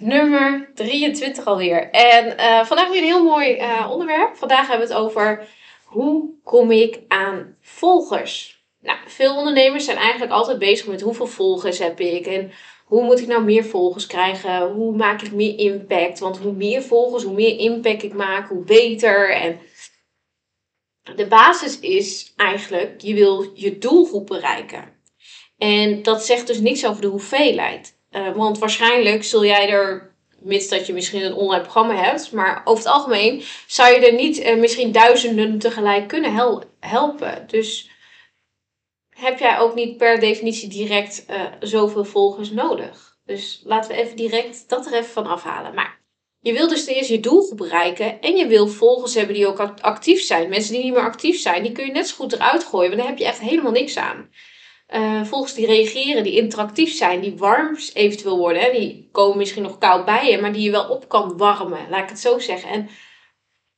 nummer 23 alweer. En uh, vandaag weer een heel mooi uh, onderwerp. Vandaag hebben we het over hoe kom ik aan volgers. Nou, veel ondernemers zijn eigenlijk altijd bezig met hoeveel volgers heb ik en hoe moet ik nou meer volgers krijgen? Hoe maak ik meer impact? Want hoe meer volgers, hoe meer impact ik maak, hoe beter. En de basis is eigenlijk, je wil je doelgroep bereiken. En dat zegt dus niks over de hoeveelheid. Uh, want waarschijnlijk zul jij er, mits dat je misschien een online programma hebt, maar over het algemeen zou je er niet uh, misschien duizenden tegelijk kunnen hel helpen. Dus heb jij ook niet per definitie direct uh, zoveel volgers nodig. Dus laten we even direct dat er even van afhalen. Maar je wil dus eerst je doelgroep bereiken en je wil volgers hebben die ook actief zijn. Mensen die niet meer actief zijn, die kun je net zo goed eruit gooien, want daar heb je echt helemaal niks aan. Uh, volgers die reageren, die interactief zijn, die warm eventueel worden. Hè, die komen misschien nog koud bij je, maar die je wel op kan warmen, laat ik het zo zeggen. En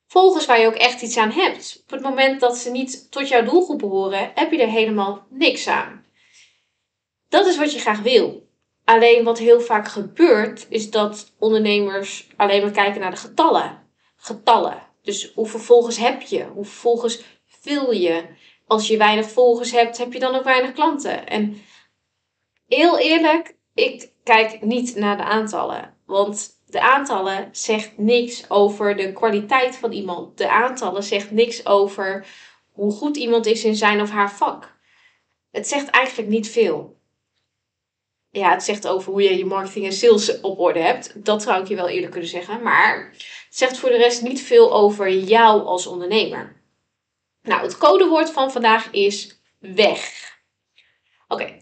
volgers waar je ook echt iets aan hebt. Op het moment dat ze niet tot jouw doelgroep behoren, heb je er helemaal niks aan. Dat is wat je graag wil. Alleen wat heel vaak gebeurt, is dat ondernemers alleen maar kijken naar de getallen. Getallen. Dus hoeveel volgers heb je? Hoeveel volgers wil je? Als je weinig volgers hebt, heb je dan ook weinig klanten. En heel eerlijk, ik kijk niet naar de aantallen. Want de aantallen zegt niks over de kwaliteit van iemand. De aantallen zegt niks over hoe goed iemand is in zijn of haar vak. Het zegt eigenlijk niet veel ja, het zegt over hoe je je marketing en sales op orde hebt. Dat zou ik je wel eerder kunnen zeggen. Maar het zegt voor de rest niet veel over jou als ondernemer. Nou, het codewoord van vandaag is weg. Oké,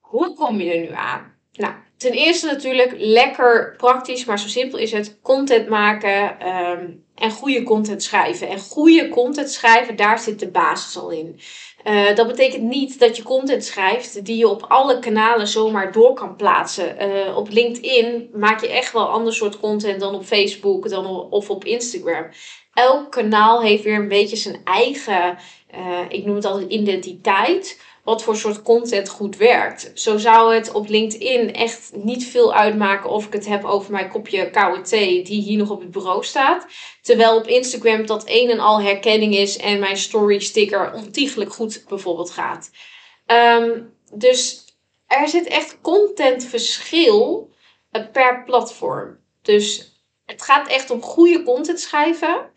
hoe kom je er nu aan? Nou, ten eerste natuurlijk lekker praktisch, maar zo simpel is het. Content maken um, en goede content schrijven. En goede content schrijven, daar zit de basis al in. Uh, dat betekent niet dat je content schrijft die je op alle kanalen zomaar door kan plaatsen. Uh, op LinkedIn maak je echt wel ander soort content dan op Facebook dan of op Instagram. Elk kanaal heeft weer een beetje zijn eigen, uh, ik noem het altijd identiteit wat voor soort content goed werkt. Zo zou het op LinkedIn echt niet veel uitmaken of ik het heb over mijn kopje koude thee die hier nog op het bureau staat. Terwijl op Instagram dat een en al herkenning is en mijn story sticker ontiegelijk goed bijvoorbeeld gaat. Um, dus er zit echt contentverschil eh, per platform. Dus het gaat echt om goede content schrijven.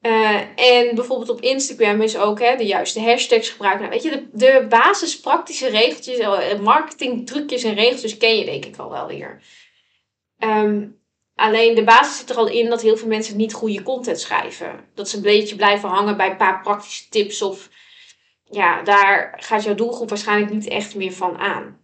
Uh, en bijvoorbeeld op Instagram is ook hè, de juiste hashtags gebruiken. Nou, weet je, de, de basis praktische regeltjes, eh, marketing trucjes en regeltjes ken je denk ik al wel hier. Um, alleen de basis zit er al in dat heel veel mensen niet goede content schrijven. Dat ze een beetje blijven hangen bij een paar praktische tips of ja, daar gaat jouw doelgroep waarschijnlijk niet echt meer van aan.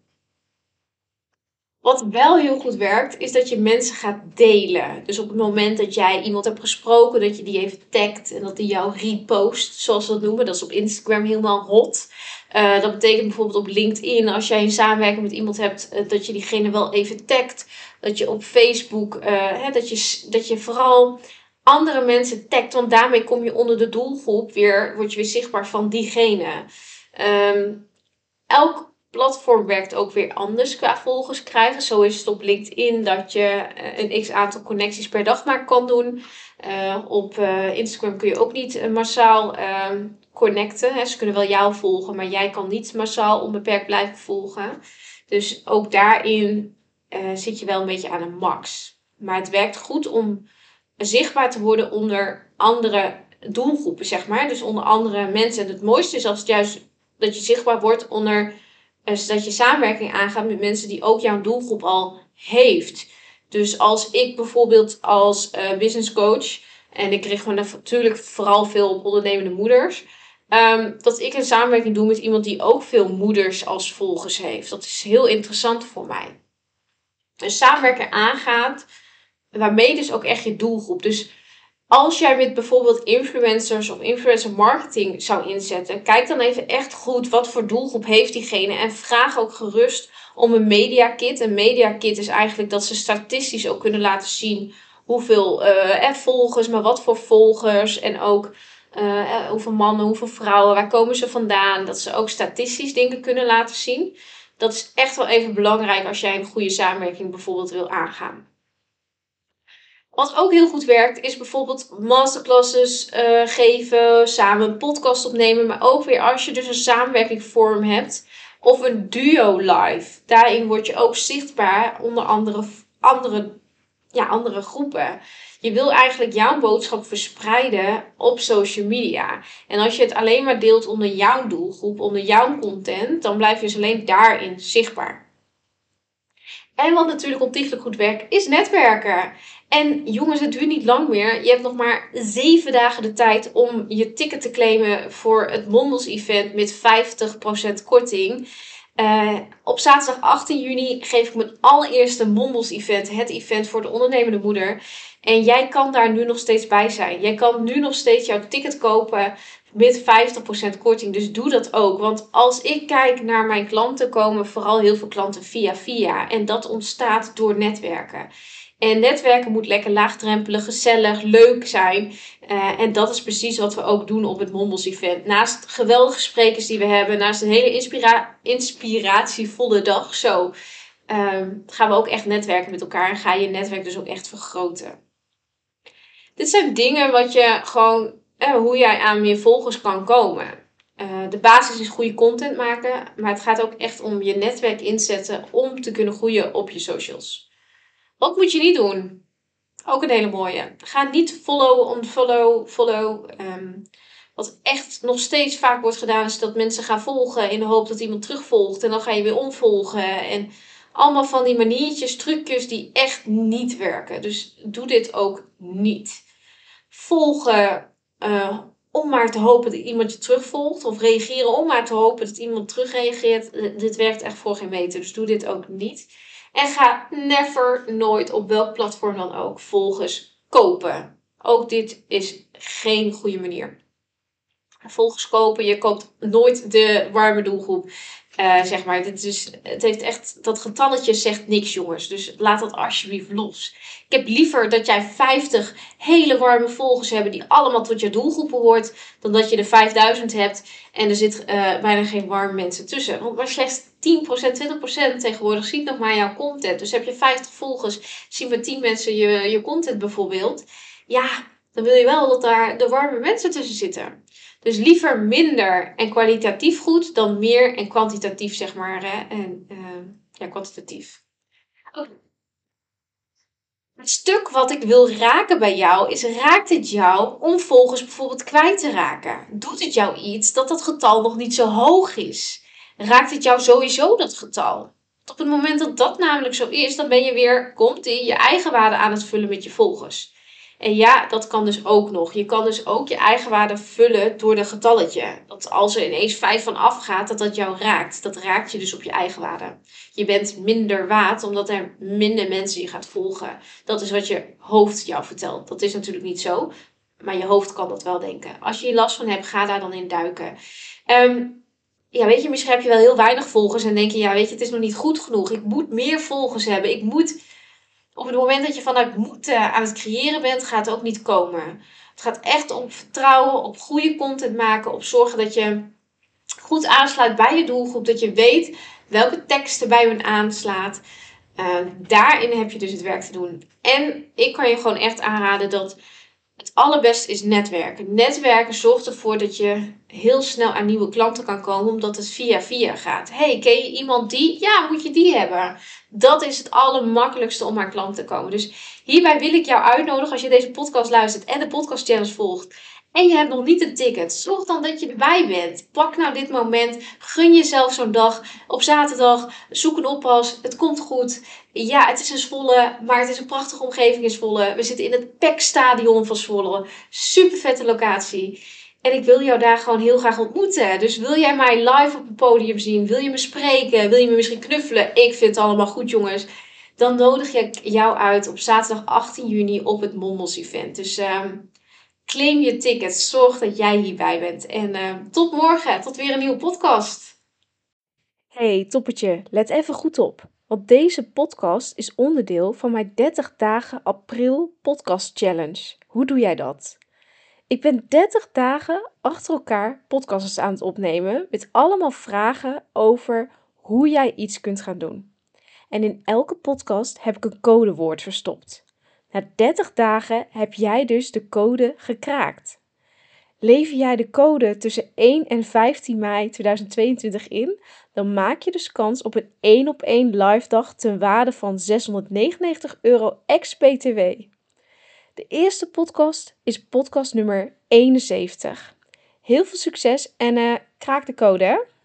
Wat wel heel goed werkt, is dat je mensen gaat delen. Dus op het moment dat jij iemand hebt gesproken, dat je die even tagt en dat die jou repost, zoals we dat noemen. Dat is op Instagram helemaal hot. Uh, dat betekent bijvoorbeeld op LinkedIn, als jij een samenwerking met iemand hebt, uh, dat je diegene wel even tagt. Dat je op Facebook, uh, hè, dat, je, dat je vooral andere mensen tagt, want daarmee kom je onder de doelgroep weer, word je weer zichtbaar van diegene. Um, elk platform werkt ook weer anders qua volgers krijgen. Zo is het op LinkedIn dat je eh, een x aantal connecties per dag maar kan doen. Uh, op uh, Instagram kun je ook niet massaal uh, connecten. Hè. Ze kunnen wel jou volgen, maar jij kan niet massaal onbeperkt blijven volgen. Dus ook daarin zit je wel een beetje aan een max. Maar het werkt goed om zichtbaar te worden onder andere doelgroepen, zeg maar. Dus onder andere mensen. En het mooiste is als het juist dat je zichtbaar wordt onder dat je samenwerking aangaat met mensen die ook jouw doelgroep al heeft. Dus als ik bijvoorbeeld als uh, business coach, en ik richt me natuurlijk vooral veel op ondernemende moeders, um, dat ik een samenwerking doe met iemand die ook veel moeders als volgers heeft. Dat is heel interessant voor mij. Dus samenwerking aangaat waarmee dus ook echt je doelgroep. Dus als jij met bijvoorbeeld influencers of influencer marketing zou inzetten, kijk dan even echt goed wat voor doelgroep heeft diegene en vraag ook gerust om een media kit. Een media kit is eigenlijk dat ze statistisch ook kunnen laten zien hoeveel uh, volgers, maar wat voor volgers en ook uh, hoeveel mannen, hoeveel vrouwen, waar komen ze vandaan. Dat ze ook statistisch dingen kunnen laten zien. Dat is echt wel even belangrijk als jij een goede samenwerking bijvoorbeeld wil aangaan. Wat ook heel goed werkt, is bijvoorbeeld masterclasses uh, geven, samen een podcast opnemen. Maar ook weer als je dus een samenwerkingvorm hebt of een duo live. Daarin word je ook zichtbaar onder andere, andere, ja, andere groepen. Je wil eigenlijk jouw boodschap verspreiden op social media. En als je het alleen maar deelt onder jouw doelgroep, onder jouw content, dan blijf je dus alleen daarin zichtbaar. En wat natuurlijk ontiegelijk goed werkt, is netwerken. En jongens, het duurt niet lang meer. Je hebt nog maar zeven dagen de tijd om je ticket te claimen voor het Mondos event met 50% korting. Uh, op zaterdag 18 juni geef ik mijn allereerste Mondos event. Het event voor de ondernemende moeder. En jij kan daar nu nog steeds bij zijn. Jij kan nu nog steeds jouw ticket kopen met 50% korting. Dus doe dat ook. Want als ik kijk naar mijn klanten, komen vooral heel veel klanten via via. En dat ontstaat door netwerken. En netwerken moet lekker laagdrempelig, gezellig, leuk zijn. Uh, en dat is precies wat we ook doen op het Mombos Event. Naast geweldige sprekers die we hebben, naast een hele inspira inspiratievolle dag zo, uh, gaan we ook echt netwerken met elkaar. En ga je netwerk dus ook echt vergroten. Dit zijn dingen wat je gewoon, eh, hoe jij aan meer volgers kan komen. Uh, de basis is goede content maken, maar het gaat ook echt om je netwerk inzetten om te kunnen groeien op je socials. Wat moet je niet doen? Ook een hele mooie. Ga niet follow on follow. Um, wat echt nog steeds vaak wordt gedaan, is dat mensen gaan volgen in de hoop dat iemand terugvolgt. En dan ga je weer omvolgen. En allemaal van die maniertjes, trucjes die echt niet werken. Dus doe dit ook niet. Volgen uh, om maar te hopen dat iemand je terugvolgt. Of reageren om maar te hopen dat iemand terugreageert. Dit werkt echt voor geen meter. Dus doe dit ook niet. En ga never, nooit op welk platform dan ook volgers kopen. Ook dit is geen goede manier. Volgers kopen, je koopt nooit de warme doelgroep. Uh, zeg maar, dit is, het heeft echt, dat getalletje zegt niks, jongens. Dus laat dat alsjeblieft los. Ik heb liever dat jij 50 hele warme volgers hebt die allemaal tot je doelgroep behoort, dan dat je er 5000 hebt en er zit uh, bijna geen warme mensen tussen. Want maar slechts 10%, 20% tegenwoordig ziet nog maar jouw content. Dus heb je 50 volgers, zien maar 10 mensen je, je content bijvoorbeeld. Ja, dan wil je wel dat daar de warme mensen tussen zitten. Dus liever minder en kwalitatief goed dan meer en kwantitatief, zeg maar. Hè? En uh, ja, kwantitatief. Het stuk wat ik wil raken bij jou is: raakt het jou om volgers bijvoorbeeld kwijt te raken? Doet het jou iets dat dat getal nog niet zo hoog is? Raakt het jou sowieso dat getal? Op het moment dat dat namelijk zo is, dan ben je weer, komt in je eigen waarde aan het vullen met je volgers. En ja, dat kan dus ook nog. Je kan dus ook je eigen waarde vullen door de getalletje. Dat als er ineens 5 van afgaat, dat dat jou raakt. Dat raakt je dus op je eigen waarde. Je bent minder waard omdat er minder mensen je gaat volgen. Dat is wat je hoofd jou vertelt. Dat is natuurlijk niet zo. Maar je hoofd kan dat wel denken. Als je hier last van hebt, ga daar dan in duiken. Um, ja, weet je, misschien heb je wel heel weinig volgers en denk je, ja, weet je, het is nog niet goed genoeg. Ik moet meer volgers hebben. Ik moet op het moment dat je vanuit moeten aan het creëren bent, gaat het ook niet komen. Het gaat echt om vertrouwen, op goede content maken, op zorgen dat je goed aansluit bij je doelgroep, dat je weet welke teksten bij hun aanslaat. Uh, daarin heb je dus het werk te doen. En ik kan je gewoon echt aanraden dat het allerbeste is netwerken. Netwerken zorgt ervoor dat je heel snel aan nieuwe klanten kan komen, omdat het via via gaat. Hey, ken je iemand die? Ja, moet je die hebben. Dat is het allermakkelijkste om aan klanten te komen. Dus hierbij wil ik jou uitnodigen als je deze podcast luistert en de podcast challenge volgt en je hebt nog niet een ticket, zorg dan dat je erbij bent. Pak nou dit moment, gun jezelf zo'n dag op zaterdag, zoek een oppas, het komt goed. Ja, het is een Zwolle, maar het is een prachtige omgeving in Zwolle. We zitten in het PEC-stadion van Zwolle, super vette locatie. En ik wil jou daar gewoon heel graag ontmoeten. Dus wil jij mij live op het podium zien? Wil je me spreken? Wil je me misschien knuffelen? Ik vind het allemaal goed, jongens. dan nodig ik jou uit op zaterdag 18 juni op het Mommels Event. Dus ehm, claim je ticket. Zorg dat jij hierbij bent. En ehm, tot morgen. Tot weer een nieuwe podcast. Hey, toppertje. Let even goed op. Want deze podcast is onderdeel van mijn 30 dagen april podcast challenge. Hoe doe jij dat? Ik ben 30 dagen achter elkaar podcasts aan het opnemen met allemaal vragen over hoe jij iets kunt gaan doen. En in elke podcast heb ik een codewoord verstopt. Na 30 dagen heb jij dus de code gekraakt. Lever jij de code tussen 1 en 15 mei 2022 in, dan maak je dus kans op een 1 op 1 live dag ten waarde van 699 euro ex-BTW. De eerste podcast is podcast nummer 71. Heel veel succes en uh, kraak de code hè!